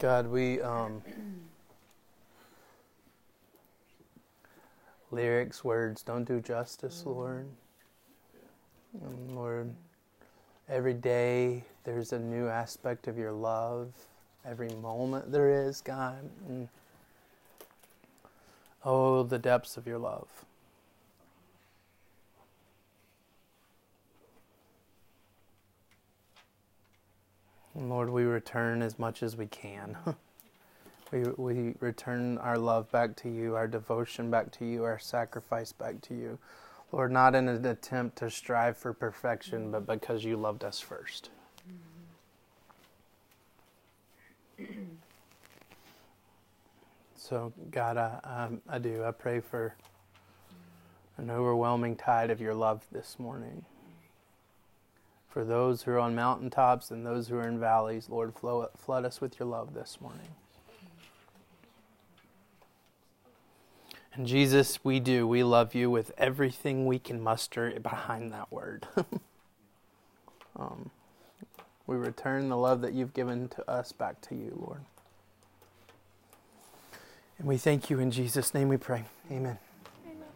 God, we um, lyrics, words don't do justice, Lord. Um, Lord, every day there's a new aspect of your love. Every moment there is, God. And oh, the depths of your love. And Lord, we return as much as we can. we, we return our love back to you, our devotion back to you, our sacrifice back to you. Lord, not in an attempt to strive for perfection, but because you loved us first. So, God, I, I, I do. I pray for an overwhelming tide of your love this morning. For those who are on mountaintops and those who are in valleys, Lord, flow, flood us with your love this morning. And Jesus, we do. We love you with everything we can muster behind that word. um, we return the love that you've given to us back to you, Lord. And we thank you in Jesus' name we pray. Amen. Amen.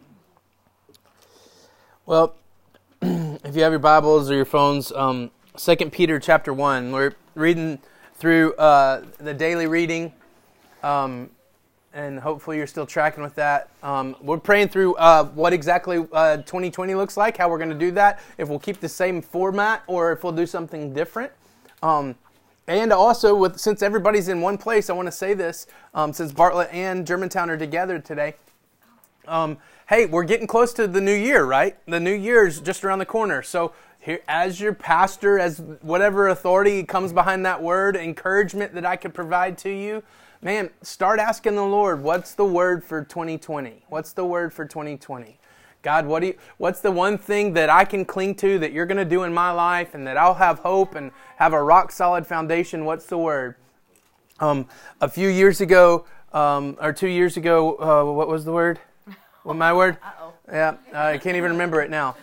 Well, if you have your Bibles or your phones, um, 2 Peter chapter 1, we're reading through uh, the daily reading, um, and hopefully you're still tracking with that. Um, we're praying through uh, what exactly uh, 2020 looks like, how we're going to do that, if we'll keep the same format or if we'll do something different. Um, and also, with since everybody's in one place, I want to say this: um, since Bartlett and Germantown are together today, um, hey, we're getting close to the new year, right? The new year's just around the corner. So, here, as your pastor, as whatever authority comes behind that word, encouragement that I could provide to you, man, start asking the Lord, what's the word for 2020? What's the word for 2020? God, what do you, what's the one thing that I can cling to that you're going to do in my life and that I'll have hope and have a rock solid foundation? What's the word? Um, a few years ago, um, or two years ago, uh, what was the word? What my word? Uh-oh. Yeah, I can't even remember it now.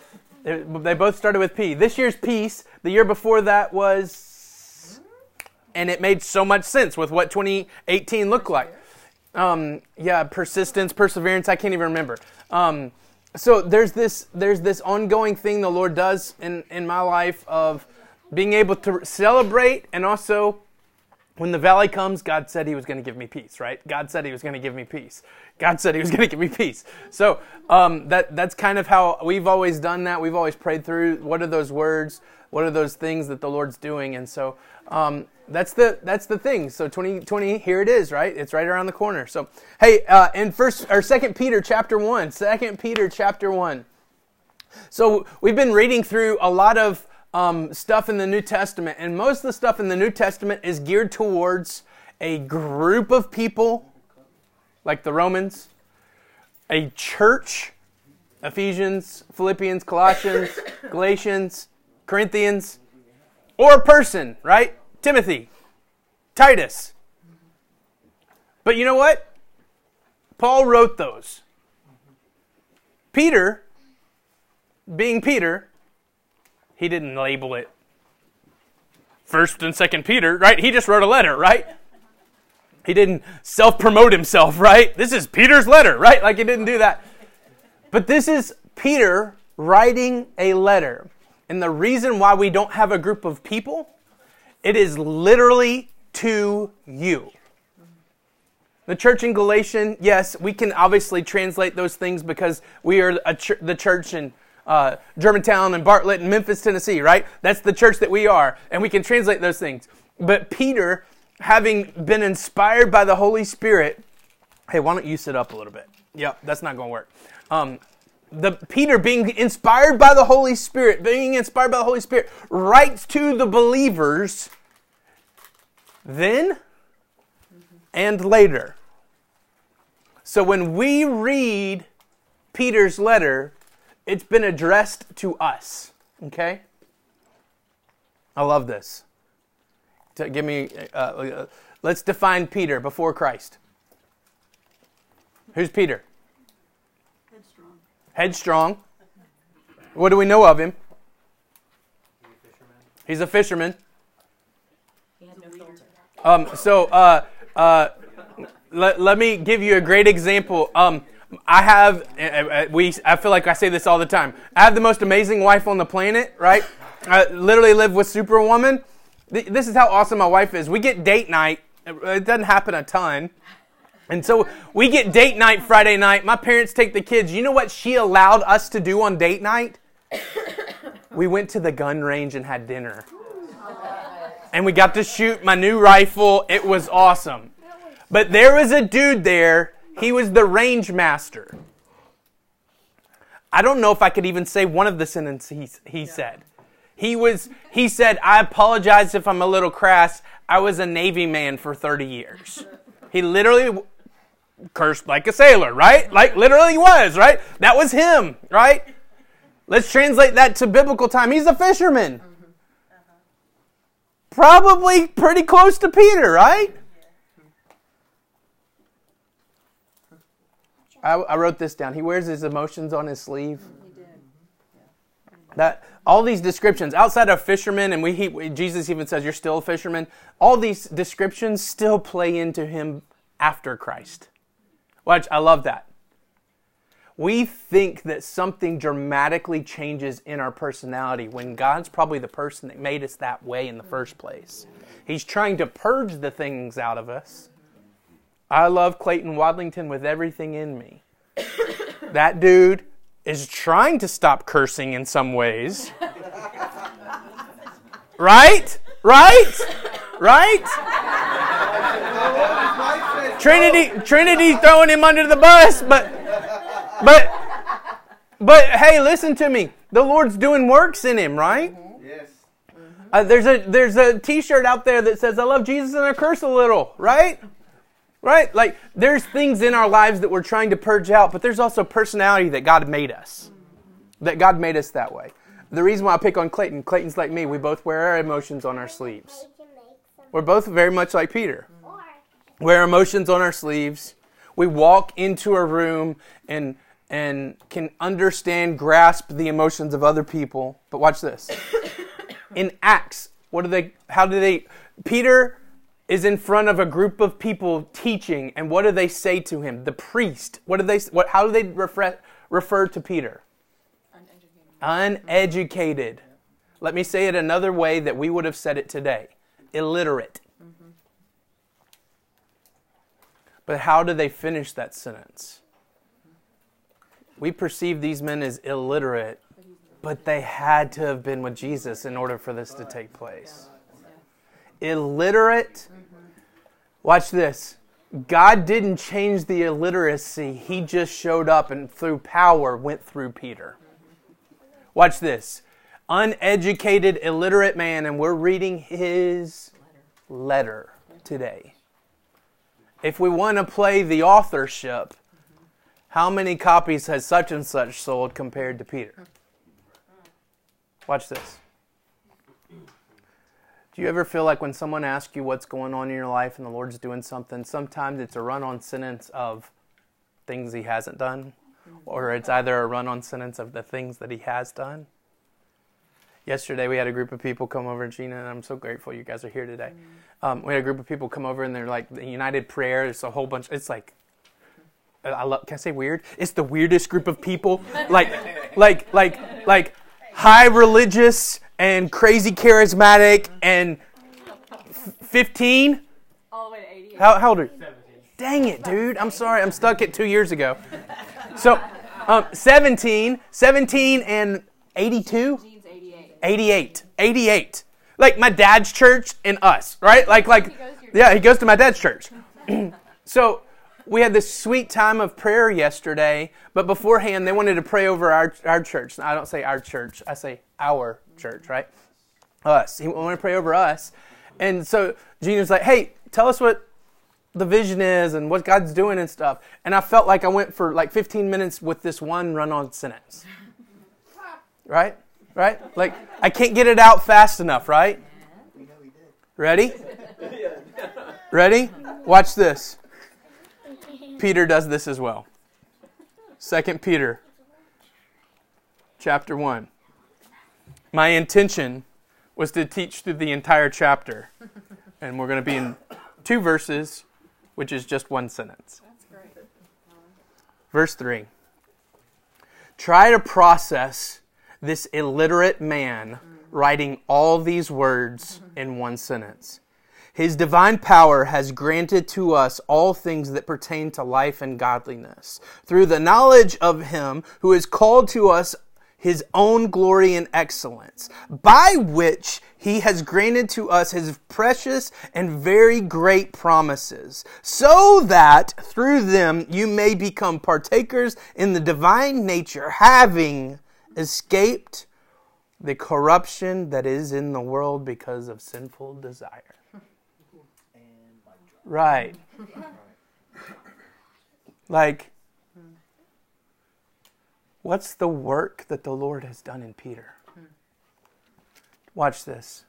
It, they both started with P. This year's peace. The year before that was, and it made so much sense with what 2018 looked like. Um, yeah, persistence, perseverance. I can't even remember. Um, so there's this there's this ongoing thing the Lord does in in my life of being able to celebrate and also when the valley comes, God said He was going to give me peace, right? God said He was going to give me peace. God said He was going to give me peace. So um, that that's kind of how we've always done that. We've always prayed through what are those words, what are those things that the Lord's doing, and so um, that's the that's the thing. So 2020, here it is, right? It's right around the corner. So hey, uh, in first or Second Peter chapter one, Second Peter chapter one. So we've been reading through a lot of um, stuff in the New Testament, and most of the stuff in the New Testament is geared towards a group of people, like the Romans, a church, Ephesians, Philippians, Colossians, Galatians, Corinthians, or a person, right? Timothy, Titus. But you know what? Paul wrote those. Peter, being Peter, he didn't label it first and second Peter, right? He just wrote a letter, right? He didn't self promote himself, right? This is Peter's letter, right? Like he didn't do that. But this is Peter writing a letter. And the reason why we don't have a group of people, it is literally to you. The church in Galatian, yes, we can obviously translate those things because we are ch- the church in uh, Germantown and Bartlett and Memphis, Tennessee, right? That's the church that we are, and we can translate those things. But Peter, having been inspired by the Holy Spirit, hey, why don't you sit up a little bit? Yep, that's not going to work. Um, the Peter being inspired by the Holy Spirit, being inspired by the Holy Spirit, writes to the believers then and later. So when we read Peter's letter, it's been addressed to us. Okay? I love this. To give me, uh, uh, let's define Peter before Christ. Who's Peter? Headstrong. Headstrong. What do we know of him? He's a fisherman. He had no filter. Um, so uh, uh, let, let me give you a great example. Um, I have uh, uh, we. I feel like I say this all the time. I have the most amazing wife on the planet, right? I literally live with Superwoman. This is how awesome my wife is. We get date night. It doesn't happen a ton. And so we get date night Friday night. My parents take the kids. You know what she allowed us to do on date night? We went to the gun range and had dinner. And we got to shoot my new rifle. It was awesome. But there was a dude there. He was the range master. I don't know if I could even say one of the sentences he, he said. He was he said, "I apologize if I'm a little crass. I was a navy man for 30 years." He literally cursed like a sailor, right? Like literally was, right? That was him, right? Let's translate that to biblical time. He's a fisherman. Mm-hmm. Uh-huh. Probably pretty close to Peter, right? I, I wrote this down. He wears his emotions on his sleeve. That all these descriptions outside of fishermen, and we he, Jesus even says you're still a fisherman. All these descriptions still play into him after Christ. Watch, I love that. We think that something dramatically changes in our personality when God's probably the person that made us that way in the first place. He's trying to purge the things out of us. I love Clayton Wadlington with everything in me. that dude is trying to stop cursing in some ways. right? Right? Right? Trinity Trinity throwing him under the bus, but but but hey, listen to me. The Lord's doing works in him, right? Yes. Uh, there's a there's a T-shirt out there that says "I love Jesus and I curse a little," right? Right? Like there's things in our lives that we're trying to purge out, but there's also personality that God made us. That God made us that way. The reason why I pick on Clayton, Clayton's like me. We both wear our emotions on our sleeves. We're both very much like Peter. Wear emotions on our sleeves. We walk into a room and and can understand, grasp the emotions of other people. But watch this. In Acts, what do they how do they Peter is in front of a group of people teaching, and what do they say to him? The priest. What do they? What? How do they refer, refer to Peter? Uneducated. Uneducated. Let me say it another way that we would have said it today: illiterate. Mm-hmm. But how do they finish that sentence? We perceive these men as illiterate, but they had to have been with Jesus in order for this to take place. Illiterate. Watch this. God didn't change the illiteracy, He just showed up and through power went through Peter. Watch this. Uneducated, illiterate man, and we're reading his letter today. If we want to play the authorship, how many copies has such and such sold compared to Peter? Watch this. Do you ever feel like when someone asks you what's going on in your life and the Lord's doing something, sometimes it's a run on sentence of things He hasn't done, or it's either a run on sentence of the things that He has done? Yesterday, we had a group of people come over, Gina, and I'm so grateful you guys are here today. Um, we had a group of people come over, and they're like the United Prayer. It's a whole bunch. It's like I love. Can I say weird? It's the weirdest group of people. Like, like, like, like high religious and crazy charismatic and 15? All the way to 88. How, how old are you? 17. Dang it, dude. I'm sorry. I'm stuck at two years ago. So, um, 17, 17 and 82? 88. 88. 88. Like my dad's church and us, right? Like, like, yeah, he goes to my dad's church. so, we had this sweet time of prayer yesterday, but beforehand they wanted to pray over our, our church. I don't say our church, I say our church, right? Us. He wanted to pray over us. And so Gina's like, hey, tell us what the vision is and what God's doing and stuff. And I felt like I went for like 15 minutes with this one run on sentence. Right? Right? Like, I can't get it out fast enough, right? Ready? Ready? Watch this. Peter does this as well. Second Peter chapter 1. My intention was to teach through the entire chapter. And we're going to be in two verses, which is just one sentence. That's great. Verse 3. Try to process this illiterate man mm. writing all these words mm-hmm. in one sentence. His divine power has granted to us all things that pertain to life and godliness through the knowledge of him who has called to us his own glory and excellence, by which he has granted to us his precious and very great promises, so that through them you may become partakers in the divine nature, having escaped the corruption that is in the world because of sinful desire. Right. Like, what's the work that the Lord has done in Peter? Hmm. Watch this.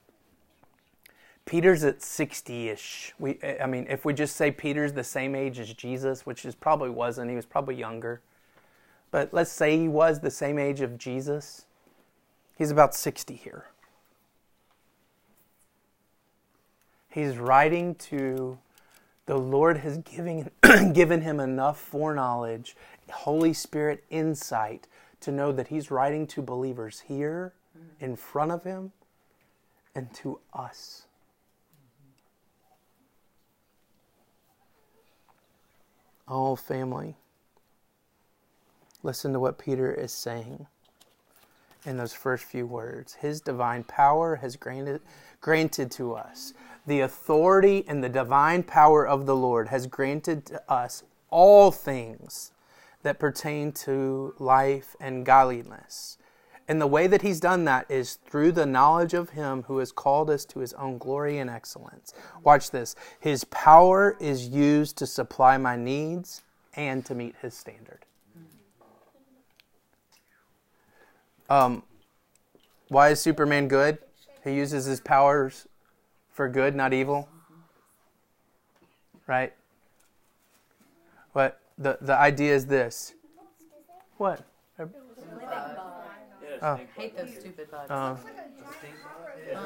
Peter's at 60-ish. We I mean, if we just say Peter's the same age as Jesus, which is probably wasn't, he was probably younger. But let's say he was the same age of Jesus. He's about 60 here. He's writing to the Lord has given, given him enough foreknowledge, Holy Spirit insight to know that he's writing to believers here mm-hmm. in front of him and to us. All family, listen to what Peter is saying in those first few words. His divine power has granted, granted to us. The authority and the divine power of the Lord has granted to us all things that pertain to life and godliness. And the way that he's done that is through the knowledge of him who has called us to his own glory and excellence. Watch this. His power is used to supply my needs and to meet his standard. Um, why is Superman good? He uses his powers for good, not evil. Right? What the the idea is this. What? Oh. hate those stupid bugs. Uh,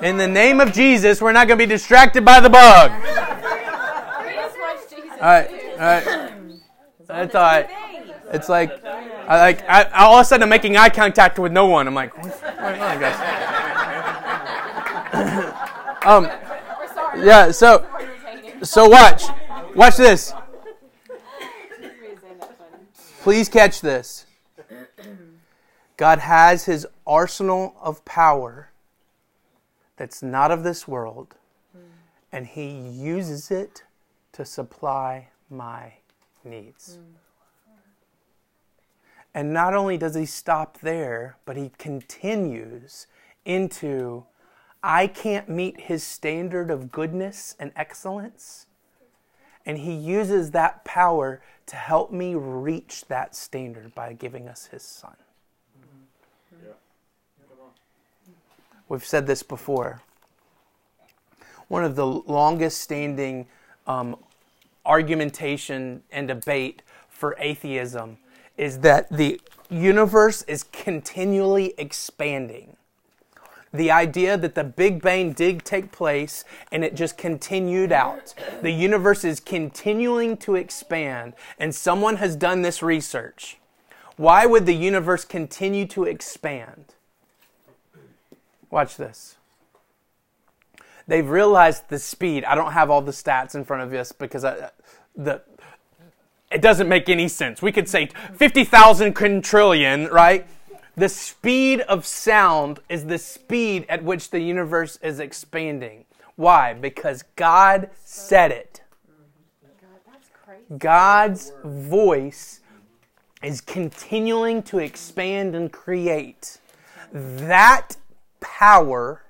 in the name of Jesus, we're not going to be distracted by the bug. We just watched Jesus. All right, all right. That's all right. It's like, I like, I, all of a sudden I'm making eye contact with no one. I'm like, what's going on, guys? um, yeah. So, so watch, watch this. We say that funny. Please catch this. God has his arsenal of power that's not of this world, and he uses it to supply my needs. And not only does he stop there, but he continues into I can't meet his standard of goodness and excellence. And he uses that power to help me reach that standard by giving us his son. We've said this before. One of the longest standing um, argumentation and debate for atheism is that the universe is continually expanding. The idea that the Big Bang did take place and it just continued out. The universe is continuing to expand, and someone has done this research. Why would the universe continue to expand? Watch this. They've realized the speed. I don't have all the stats in front of us because I, the it doesn't make any sense. We could say 50,000 quintillion, right? The speed of sound is the speed at which the universe is expanding. Why? Because God said it. God's voice is continuing to expand and create. That power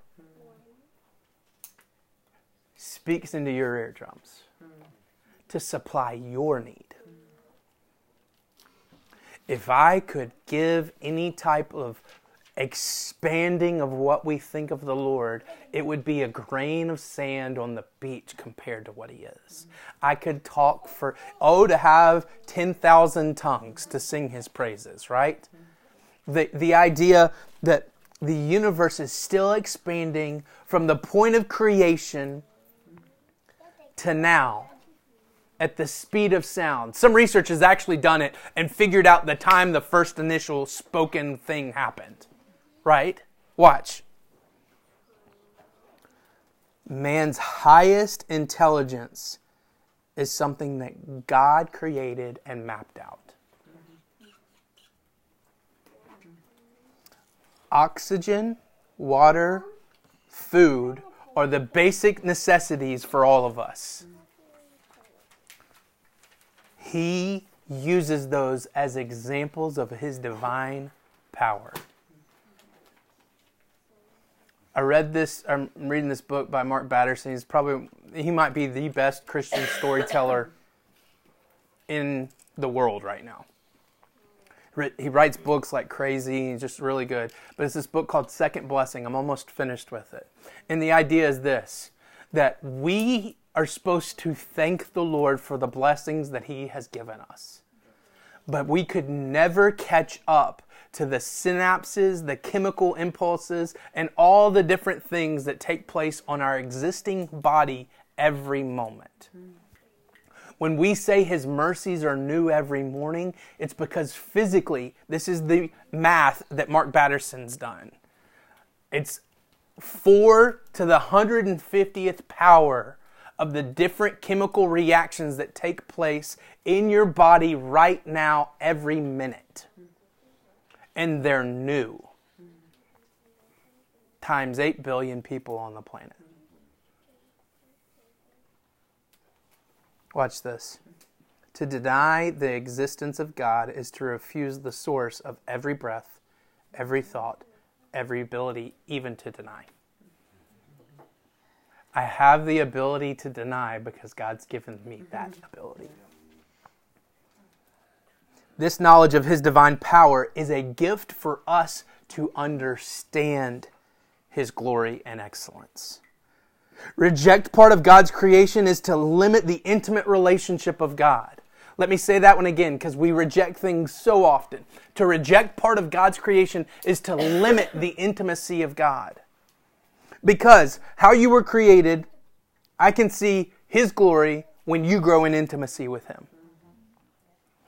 speaks into your eardrums to supply your need. If I could give any type of expanding of what we think of the Lord, it would be a grain of sand on the beach compared to what He is. I could talk for, oh, to have 10,000 tongues to sing His praises, right? The, the idea that the universe is still expanding from the point of creation to now at the speed of sound. Some research has actually done it and figured out the time the first initial spoken thing happened. Right? Watch. Man's highest intelligence is something that God created and mapped out. Oxygen, water, food are the basic necessities for all of us. He uses those as examples of his divine power. I read this, I'm reading this book by Mark Batterson. He's probably, he might be the best Christian storyteller in the world right now. He writes books like crazy. He's just really good. But it's this book called Second Blessing. I'm almost finished with it. And the idea is this that we are supposed to thank the Lord for the blessings that He has given us. But we could never catch up to the synapses, the chemical impulses, and all the different things that take place on our existing body every moment. When we say His mercies are new every morning, it's because physically, this is the math that Mark Batterson's done. It's 4 to the 150th power of the different chemical reactions that take place in your body right now, every minute. And they're new. Times 8 billion people on the planet. Watch this. To deny the existence of God is to refuse the source of every breath, every thought, every ability, even to deny. I have the ability to deny because God's given me mm-hmm. that ability. This knowledge of His divine power is a gift for us to understand His glory and excellence. Reject part of God's creation is to limit the intimate relationship of God. Let me say that one again because we reject things so often. To reject part of God's creation is to limit the intimacy of God. Because how you were created, I can see His glory when you grow in intimacy with Him.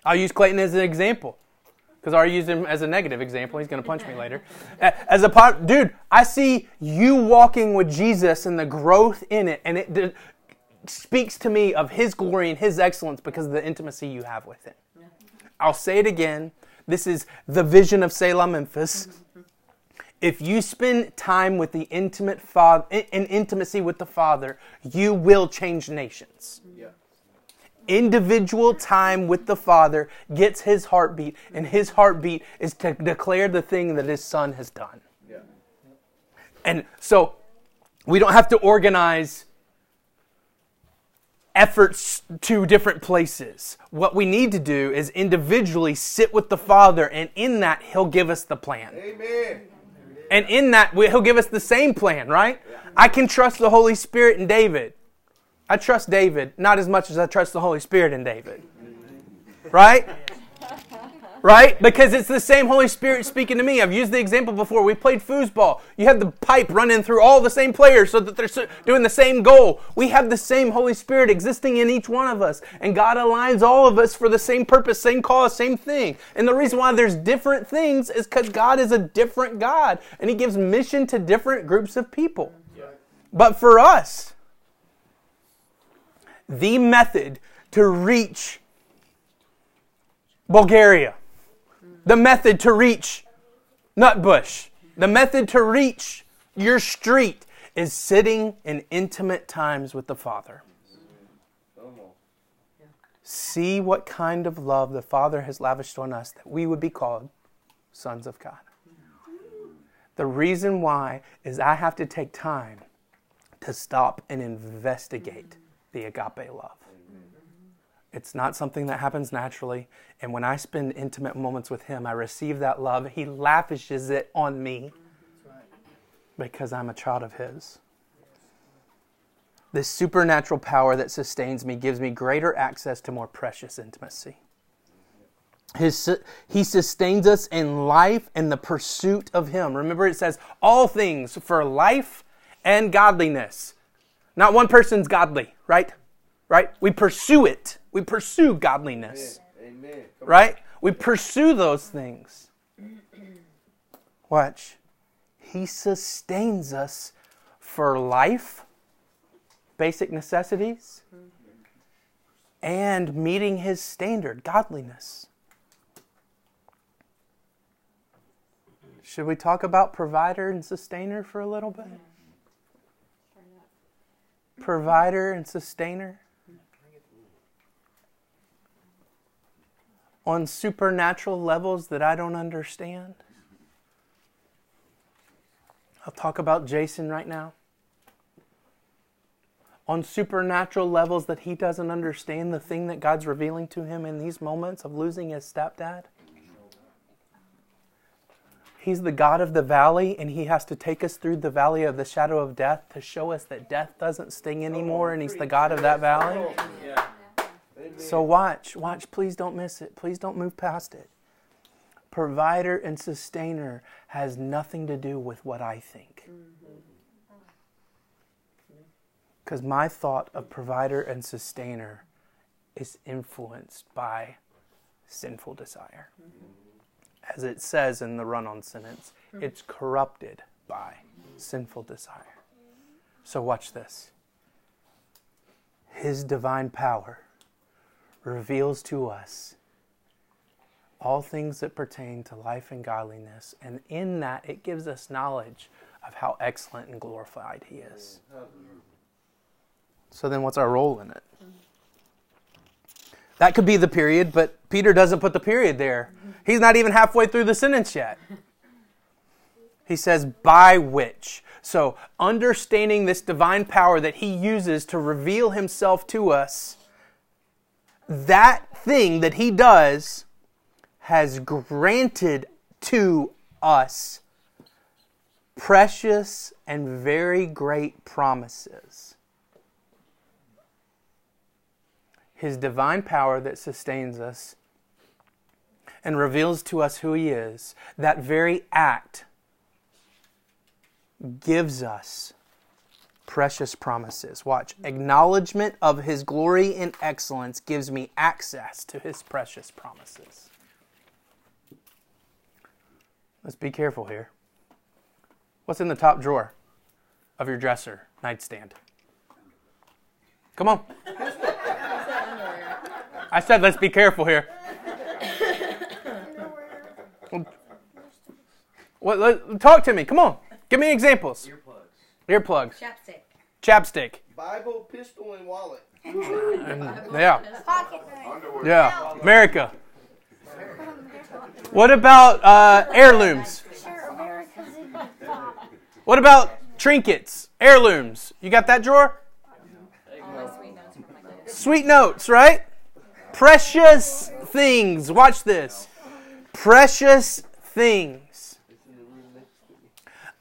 I'll use Clayton as an example because I already used him as a negative example. He's going to punch me later. As a part, dude, I see you walking with Jesus and the growth in it, and it d- speaks to me of His glory and His excellence because of the intimacy you have with Him. I'll say it again. This is the vision of Selah Memphis. If you spend time with the intimate father, in intimacy with the Father, you will change nations individual time with the Father gets his heartbeat, and his heartbeat is to declare the thing that his Son has done. Yeah. And so we don't have to organize efforts to different places. What we need to do is individually sit with the Father, and in that, He'll give us the plan. Amen. And in that, He'll give us the same plan, right? I can trust the Holy Spirit in David. I trust David not as much as I trust the Holy Spirit in David. Right? Right? Because it's the same Holy Spirit speaking to me. I've used the example before. We played foosball. You have the pipe running through all the same players so that they're doing the same goal. We have the same Holy Spirit existing in each one of us. And God aligns all of us for the same purpose, same cause, same thing. And the reason why there's different things is because God is a different God. And He gives mission to different groups of people. But for us, the method to reach Bulgaria, the method to reach Nutbush, the method to reach your street is sitting in intimate times with the Father. See what kind of love the Father has lavished on us that we would be called sons of God. The reason why is I have to take time to stop and investigate the agape love. It's not something that happens naturally. And when I spend intimate moments with Him, I receive that love. He lavishes it on me because I'm a child of His. This supernatural power that sustains me gives me greater access to more precious intimacy. His, he sustains us in life and the pursuit of Him. Remember, it says all things for life and godliness. Not one person's godly, right? Right? We pursue it. We pursue godliness, Amen. Come right? We pursue those things. Watch. He sustains us for life, basic necessities, and meeting his standard, godliness. Should we talk about provider and sustainer for a little bit? Provider and sustainer. On supernatural levels that I don't understand. I'll talk about Jason right now. On supernatural levels that he doesn't understand the thing that God's revealing to him in these moments of losing his stepdad. He's the God of the valley, and He has to take us through the valley of the shadow of death to show us that death doesn't sting anymore, and He's the God of that valley. So watch, watch. Please don't miss it. Please don't move past it. Provider and sustainer has nothing to do with what I think. Mm-hmm. Because my thought of provider and sustainer is influenced by sinful desire mm-hmm. as it says in the run on sentence, mm-hmm. it's corrupted by sinful desire. So, watch this. His divine power reveals to us all things that pertain to life and godliness, and in that, it gives us knowledge of how excellent and glorified He is. So, then what's our role in it? That could be the period, but Peter doesn't put the period there. He's not even halfway through the sentence yet. He says, by which. So, understanding this divine power that he uses to reveal himself to us, that thing that he does has granted to us precious and very great promises. His divine power that sustains us and reveals to us who He is, that very act gives us precious promises. Watch. Mm-hmm. Acknowledgement of His glory and excellence gives me access to His precious promises. Let's be careful here. What's in the top drawer of your dresser, nightstand? Come on. I said, let's be careful here. What, let, talk to me. Come on. Give me examples. Earplugs. Earplugs. Chapstick. Chapstick. Bible, pistol, and wallet. Yeah. Pocket Yeah. America. What about uh, heirlooms? Sure, America's in the top. What about trinkets? Heirlooms. You got that drawer? Sweet notes, right? Precious things. Watch this. Precious things.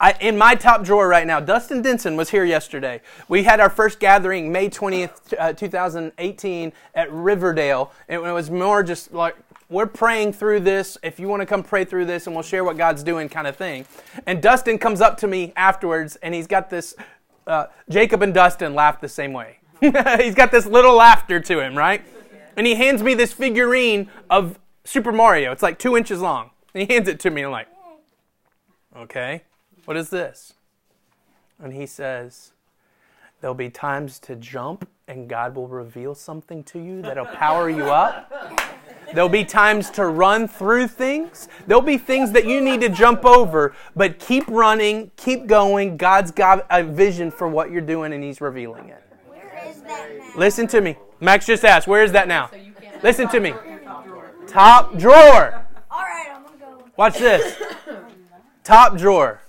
I, in my top drawer right now, Dustin Denson was here yesterday. We had our first gathering May 20th, uh, 2018 at Riverdale. And it was more just like, we're praying through this. If you want to come pray through this and we'll share what God's doing kind of thing. And Dustin comes up to me afterwards and he's got this, uh, Jacob and Dustin laugh the same way. he's got this little laughter to him, right? And he hands me this figurine of Super Mario. It's like two inches long. And he hands it to me. And I'm like, okay, what is this? And he says, there'll be times to jump and God will reveal something to you that'll power you up. There'll be times to run through things. There'll be things that you need to jump over, but keep running, keep going. God's got a vision for what you're doing and He's revealing it. Where is that now? Listen to me. Max just asked, where is that now? Listen to me. Top drawer. All right, I'm gonna go. Watch this. Top drawer.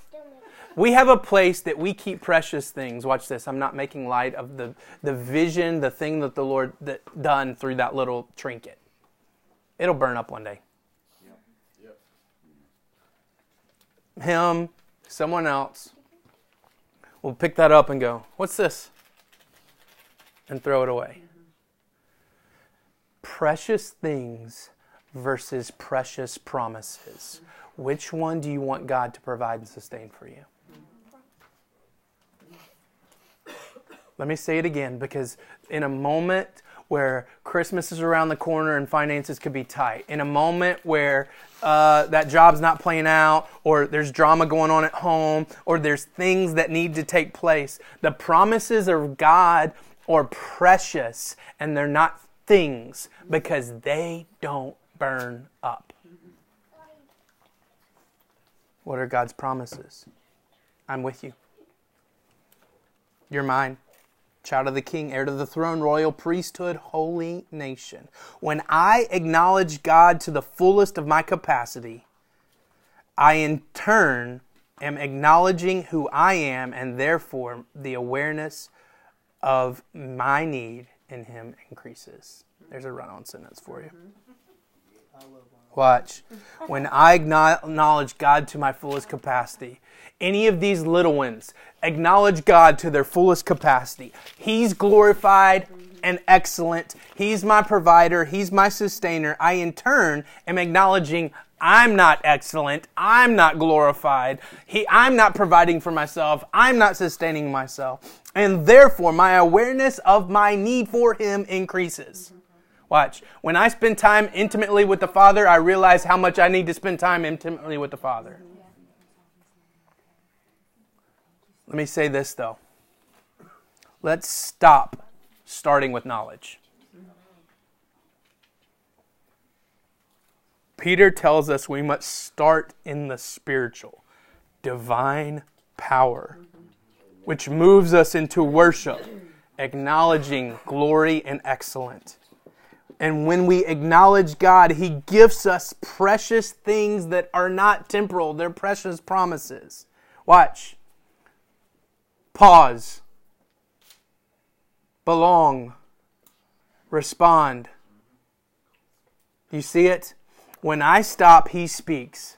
We have a place that we keep precious things. Watch this. I'm not making light of the, the vision, the thing that the Lord that done through that little trinket. It'll burn up one day. Him, someone else will pick that up and go, What's this? And throw it away. Precious things versus precious promises. Which one do you want God to provide and sustain for you? Let me say it again because in a moment where Christmas is around the corner and finances could be tight, in a moment where uh, that job's not playing out, or there's drama going on at home, or there's things that need to take place, the promises of God are precious and they're not things because they don't burn up. What are God's promises? I'm with you. You're mine. Child of the King, heir to the throne, royal priesthood, holy nation. When I acknowledge God to the fullest of my capacity, I in turn am acknowledging who I am and therefore the awareness of my need in Him increases. There's a run on sentence for you. Watch. When I acknowledge God to my fullest capacity, any of these little ones acknowledge God to their fullest capacity. He's glorified and excellent. He's my provider. He's my sustainer. I, in turn, am acknowledging I'm not excellent. I'm not glorified. He, I'm not providing for myself. I'm not sustaining myself. And therefore, my awareness of my need for Him increases. Watch. When I spend time intimately with the Father, I realize how much I need to spend time intimately with the Father. Let me say this, though. Let's stop starting with knowledge. Peter tells us we must start in the spiritual, divine power, which moves us into worship, acknowledging glory and excellence. And when we acknowledge God, He gives us precious things that are not temporal, they're precious promises. Watch. Pause. Belong. Respond. You see it? When I stop, He speaks.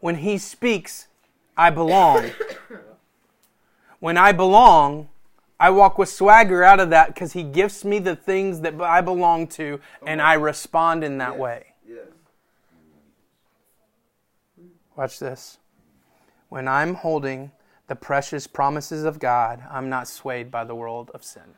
When He speaks, I belong. When I belong, I walk with swagger out of that because He gifts me the things that I belong to, and I respond in that way. Yes. Watch this. When I'm holding the precious promises of God, I'm not swayed by the world of sin.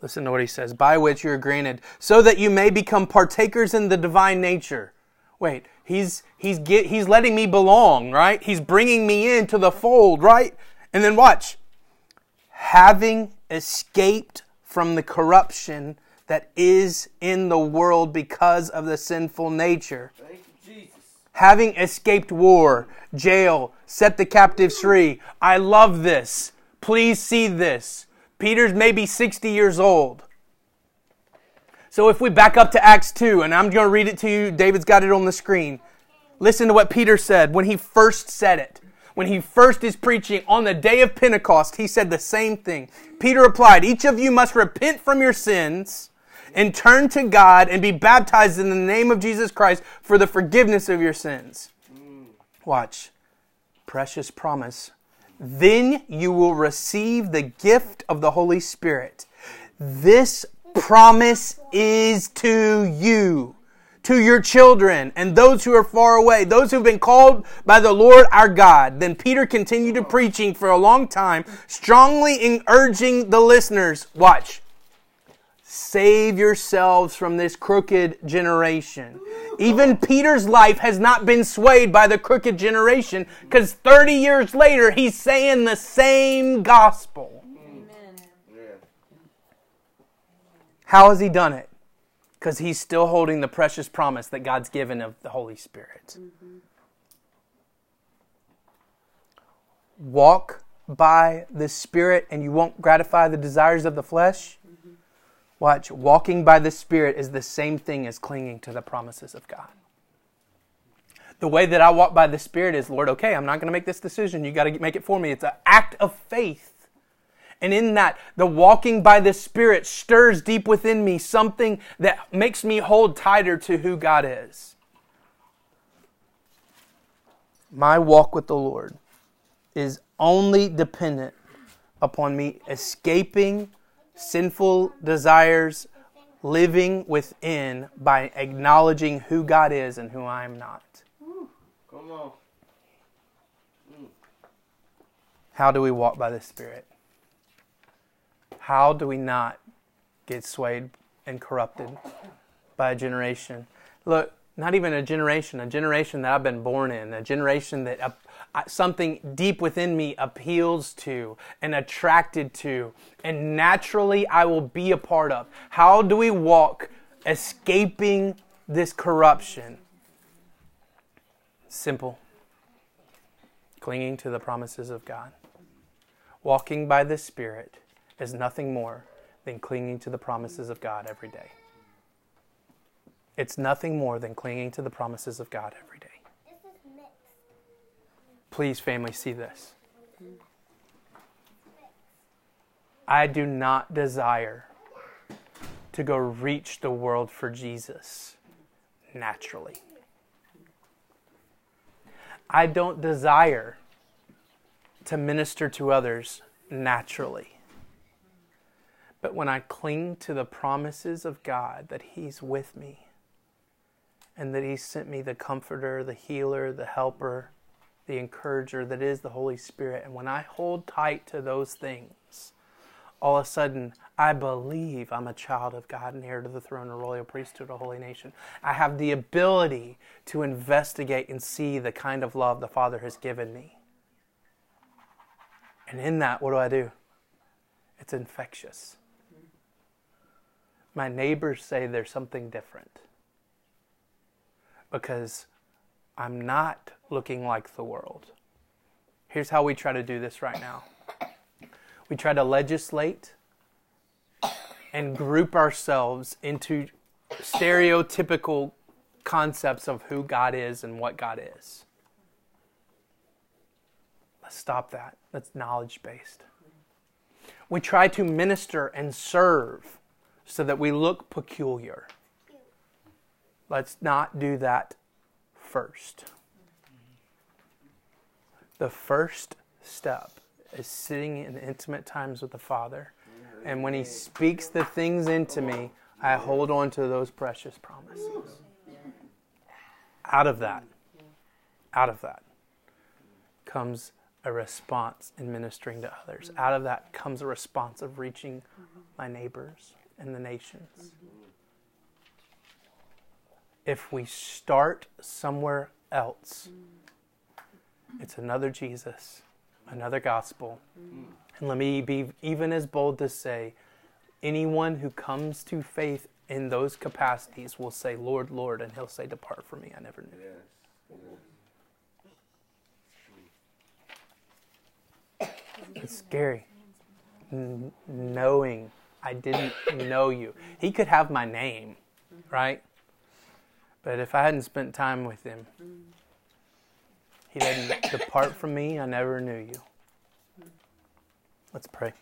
Listen to what he says by which you are granted, so that you may become partakers in the divine nature. Wait, he's, he's, get, he's letting me belong, right? He's bringing me into the fold, right? And then watch. Having escaped from the corruption that is in the world because of the sinful nature Thank you, Jesus. having escaped war, jail, set the captives free. I love this. Please see this. Peter's maybe 60 years old. So if we back up to Acts 2, and I'm going to read it to you, David's got it on the screen. Listen to what Peter said when he first said it. When he first is preaching on the day of Pentecost, he said the same thing. Peter replied, Each of you must repent from your sins and turn to God and be baptized in the name of Jesus Christ for the forgiveness of your sins. Watch. Precious promise. Then you will receive the gift of the Holy Spirit. This promise is to you, to your children, and those who are far away, those who've been called by the Lord our God. Then Peter continued to preaching for a long time, strongly in urging the listeners. Watch. Save yourselves from this crooked generation. Even Peter's life has not been swayed by the crooked generation because 30 years later, he's saying the same gospel. Yeah. How has he done it? Because he's still holding the precious promise that God's given of the Holy Spirit. Walk by the Spirit and you won't gratify the desires of the flesh. Watch, walking by the Spirit is the same thing as clinging to the promises of God. The way that I walk by the Spirit is, Lord, okay, I'm not going to make this decision. You got to make it for me. It's an act of faith. And in that, the walking by the Spirit stirs deep within me something that makes me hold tighter to who God is. My walk with the Lord is only dependent upon me escaping sinful desires, living within by acknowledging who God is and who I am not. Come on. How do we walk by the Spirit? How do we not get swayed and corrupted by a generation? Look, not even a generation, a generation that I've been born in, a generation that uh, something deep within me appeals to and attracted to, and naturally I will be a part of. How do we walk escaping this corruption? Simple. Clinging to the promises of God. Walking by the Spirit is nothing more than clinging to the promises of God every day. It's nothing more than clinging to the promises of God every day. Please, family, see this. I do not desire to go reach the world for Jesus naturally. I don't desire to minister to others naturally. But when I cling to the promises of God that He's with me and that He sent me the comforter, the healer, the helper, the encourager that is the Holy Spirit, and when I hold tight to those things, all of a sudden I believe I'm a child of God and heir to the throne, a royal priesthood, a holy nation. I have the ability to investigate and see the kind of love the Father has given me. And in that, what do I do? It's infectious. My neighbors say there's something different because I'm not looking like the world. Here's how we try to do this right now we try to legislate and group ourselves into stereotypical concepts of who God is and what God is. Let's stop that. That's knowledge based. We try to minister and serve so that we look peculiar. Let's not do that first. The first step is sitting in intimate times with the Father. And when He speaks the things into me, I hold on to those precious promises. Out of that, out of that comes a response in ministering to others. Out of that comes a response of reaching my neighbors and the nations. If we start somewhere else, it's another Jesus, another gospel. And let me be even as bold to say anyone who comes to faith in those capacities will say, Lord, Lord, and he'll say, Depart from me, I never knew you. It's scary. N- knowing I didn't know you. He could have my name, right? But if I hadn't spent time with him, he didn't depart from me. I never knew you. Let's pray.